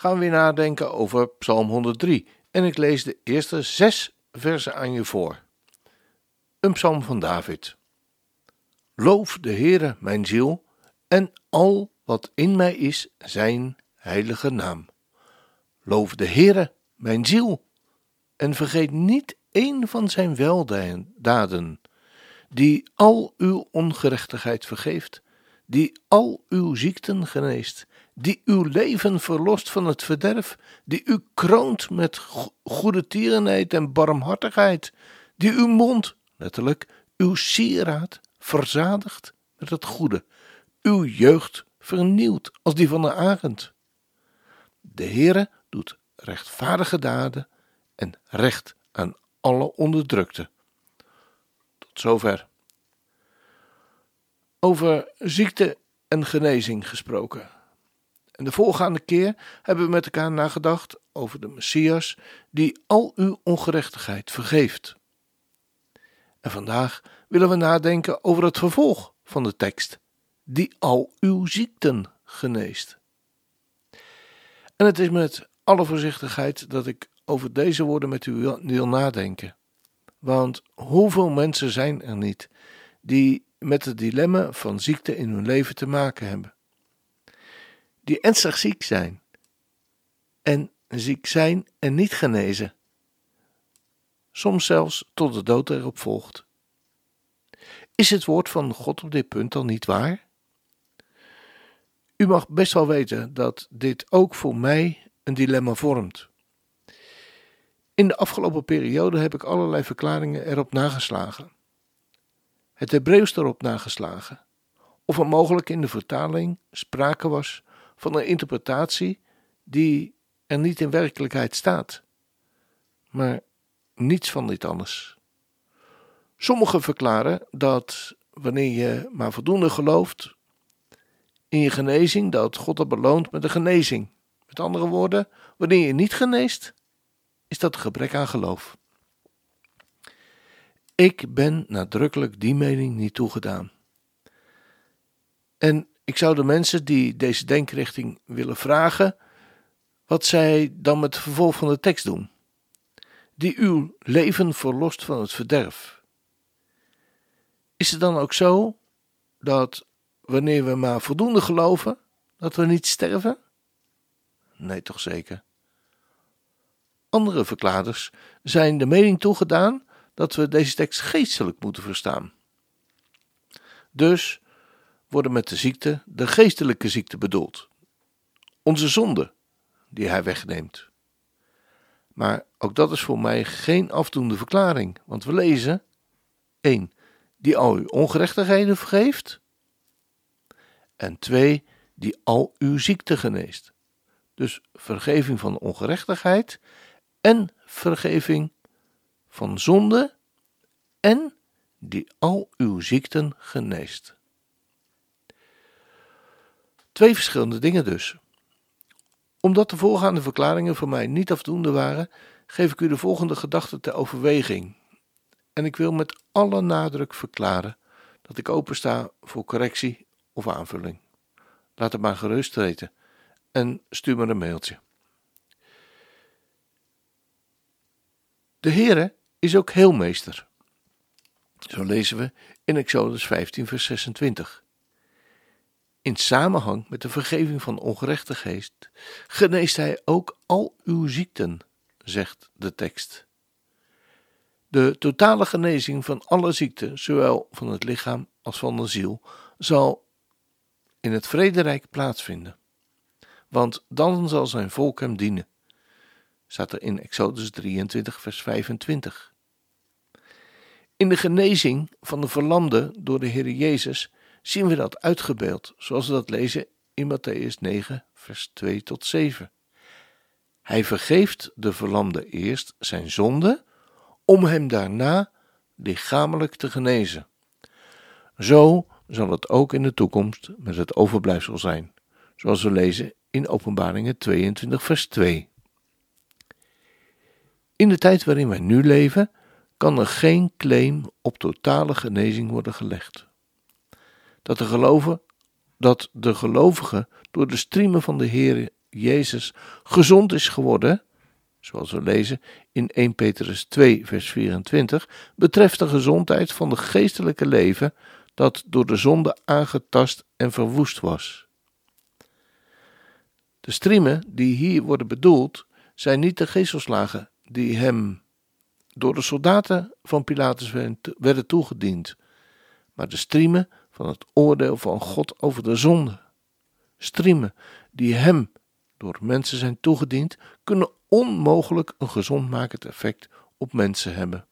gaan we weer nadenken over Psalm 103 en ik lees de eerste zes versen aan je voor. Een psalm van David. Loof de Heere, mijn ziel, en al wat in mij is, zijn heilige naam. Loof de Heere, mijn ziel, en vergeet niet één van zijn weldaden, die al uw ongerechtigheid vergeeft, die al uw ziekten geneest, die uw leven verlost van het verderf, die u kroont met goede tierenheid en barmhartigheid, die uw mond, letterlijk, uw sieraad, verzadigt met het goede, uw jeugd vernieuwt als die van de arend. De Heere doet rechtvaardige daden en recht aan alle onderdrukte. Tot zover. Over ziekte en genezing gesproken. En de voorgaande keer hebben we met elkaar nagedacht over de Messias die al uw ongerechtigheid vergeeft. En vandaag willen we nadenken over het vervolg van de tekst, die al uw ziekten geneest. En het is met alle voorzichtigheid dat ik over deze woorden met u wil nadenken. Want hoeveel mensen zijn er niet die met het dilemma van ziekte in hun leven te maken hebben? Die ernstig ziek zijn. En ziek zijn en niet genezen. Soms zelfs tot de dood erop volgt. Is het woord van God op dit punt dan niet waar? U mag best wel weten dat dit ook voor mij een dilemma vormt. In de afgelopen periode heb ik allerlei verklaringen erop nageslagen. Het Hebreeuws erop nageslagen, of er mogelijk in de vertaling sprake was van een interpretatie die er niet in werkelijkheid staat. Maar niets van dit anders. Sommigen verklaren dat wanneer je maar voldoende gelooft in je genezing, dat God dat beloont met een genezing. Met andere woorden, wanneer je niet geneest, is dat een gebrek aan geloof. Ik ben nadrukkelijk die mening niet toegedaan. En ik zou de mensen die deze denkrichting willen vragen wat zij dan met het vervolg van de tekst doen. Die uw leven verlost van het verderf. Is het dan ook zo dat wanneer we maar voldoende geloven, dat we niet sterven? Nee, toch zeker. Andere verklaarders zijn de mening toegedaan dat we deze tekst geestelijk moeten verstaan. Dus worden met de ziekte de geestelijke ziekte bedoeld. Onze zonde, die hij wegneemt. Maar ook dat is voor mij geen afdoende verklaring, want we lezen 1. Die al uw ongerechtigheden vergeeft. En 2. Die al uw ziekte geneest. Dus vergeving van ongerechtigheid en vergeving van zonde en die al uw ziekten geneest. Twee verschillende dingen dus. Omdat de voorgaande verklaringen voor mij niet afdoende waren, geef ik u de volgende gedachte ter overweging. En ik wil met alle nadruk verklaren dat ik opensta voor correctie of aanvulling. Laat het maar gerust weten en stuur me een mailtje. De Heere is ook heelmeester. Zo lezen we in Exodus 15, vers 26 in samenhang met de vergeving van ongerechtigheid, geneest hij ook al uw ziekten, zegt de tekst. De totale genezing van alle ziekten, zowel van het lichaam als van de ziel, zal in het vrederijk plaatsvinden. Want dan zal zijn volk hem dienen. Staat er in Exodus 23, vers 25. In de genezing van de verlamde door de Heer Jezus zien we dat uitgebeeld, zoals we dat lezen in Matthäus 9, vers 2 tot 7. Hij vergeeft de verlamde eerst zijn zonde, om hem daarna lichamelijk te genezen. Zo zal het ook in de toekomst met het overblijfsel zijn, zoals we lezen in Openbaringen 22, vers 2. In de tijd waarin wij nu leven, kan er geen claim op totale genezing worden gelegd. Dat de, geloven, dat de gelovige door de striemen van de Heer Jezus gezond is geworden, zoals we lezen in 1 Petrus 2, vers 24, betreft de gezondheid van het geestelijke leven dat door de zonde aangetast en verwoest was. De striemen die hier worden bedoeld, zijn niet de geestelslagen die hem door de soldaten van Pilatus werden toegediend, maar de striemen van het oordeel van God over de zonde. Striemen die hem door mensen zijn toegediend, kunnen onmogelijk een gezondmakend effect op mensen hebben.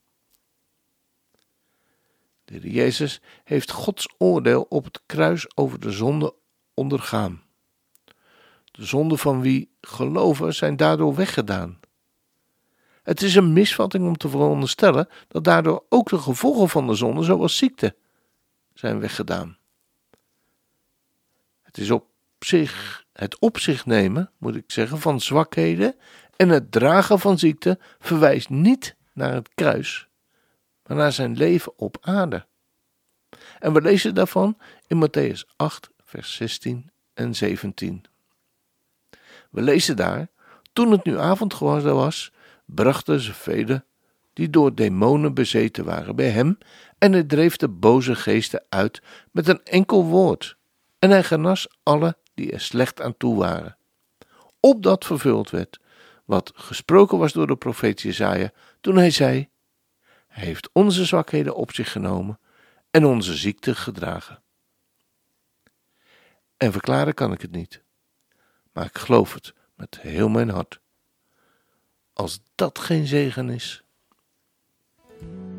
De Heer Jezus heeft Gods oordeel op het kruis over de zonde ondergaan. De zonden van wie geloven zijn daardoor weggedaan. Het is een misvatting om te veronderstellen dat daardoor ook de gevolgen van de zonde, zoals ziekte, zijn weggedaan. Het is op zich, het op zich nemen, moet ik zeggen, van zwakheden en het dragen van ziekte verwijst niet naar het kruis, maar naar zijn leven op aarde. En we lezen daarvan in Matthäus 8, vers 16 en 17. We lezen daar, toen het nu avond geworden was, brachten ze velen die door demonen bezeten waren bij hem, en hij dreef de boze geesten uit met een enkel woord, en hij genas alle die er slecht aan toe waren. Opdat vervuld werd wat gesproken was door de profeet Jezaja, toen hij zei, hij heeft onze zwakheden op zich genomen en onze ziekte gedragen. En verklaren kan ik het niet, maar ik geloof het met heel mijn hart. Als dat geen zegen is. Mm.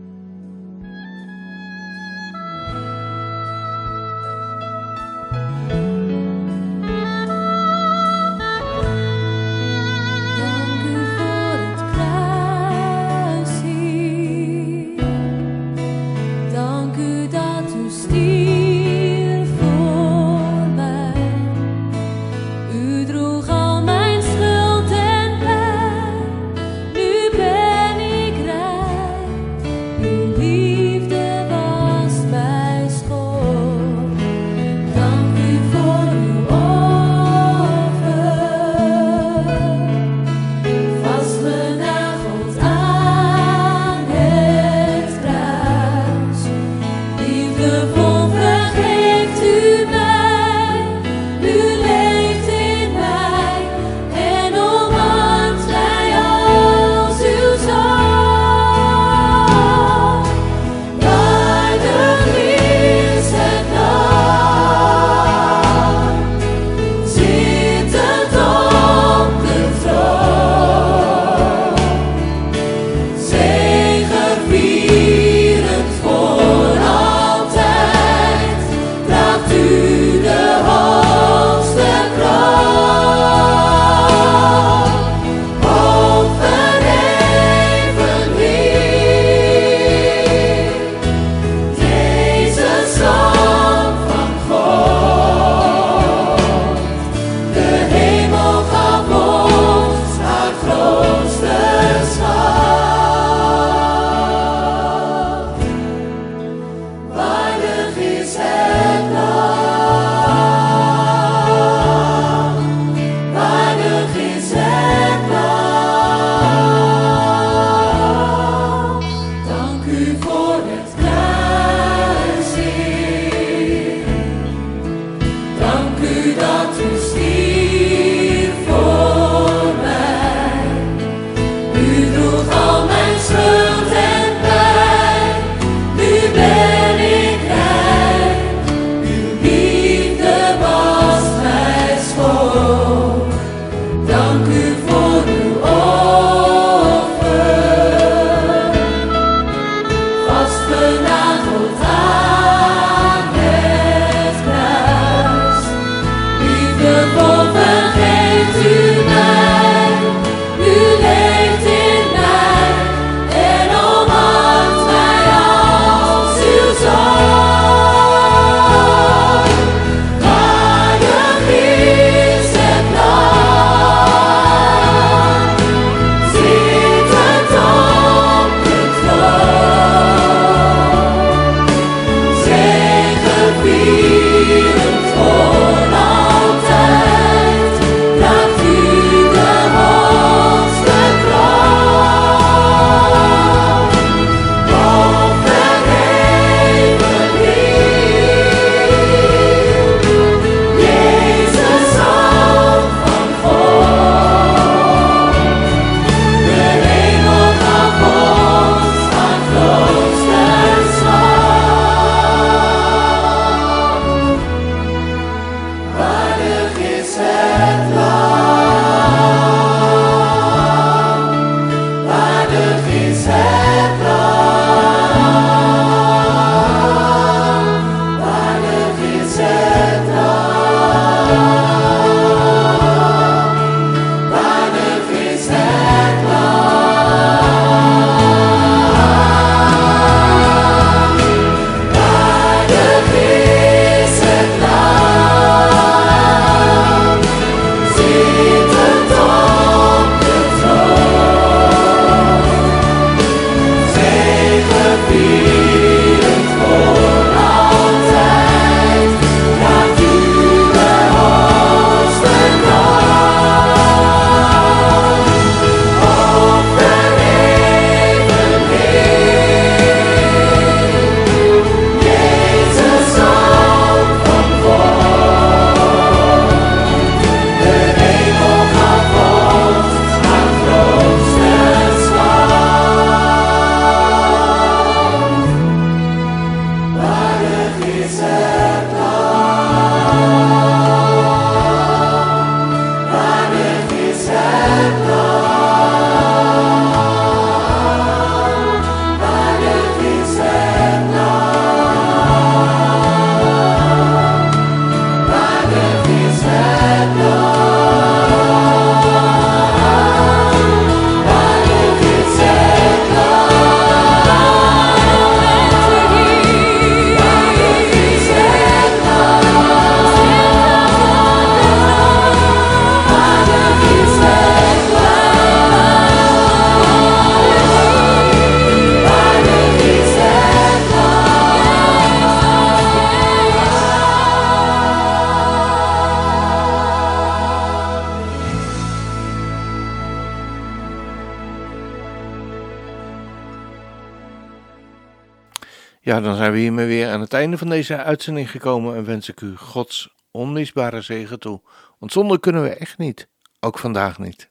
Dan zijn we hiermee weer aan het einde van deze uitzending gekomen en wens ik u Gods onmisbare zegen toe. Want zonder kunnen we echt niet, ook vandaag niet.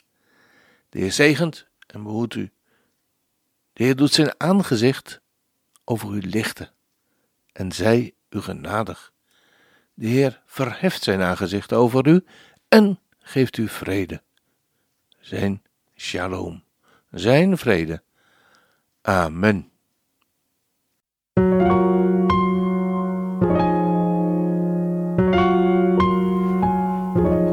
De Heer zegent en behoedt u. De Heer doet zijn aangezicht over u lichten en zij u genadig. De Heer verheft zijn aangezicht over u en geeft u vrede. Zijn shalom, zijn vrede. Amen.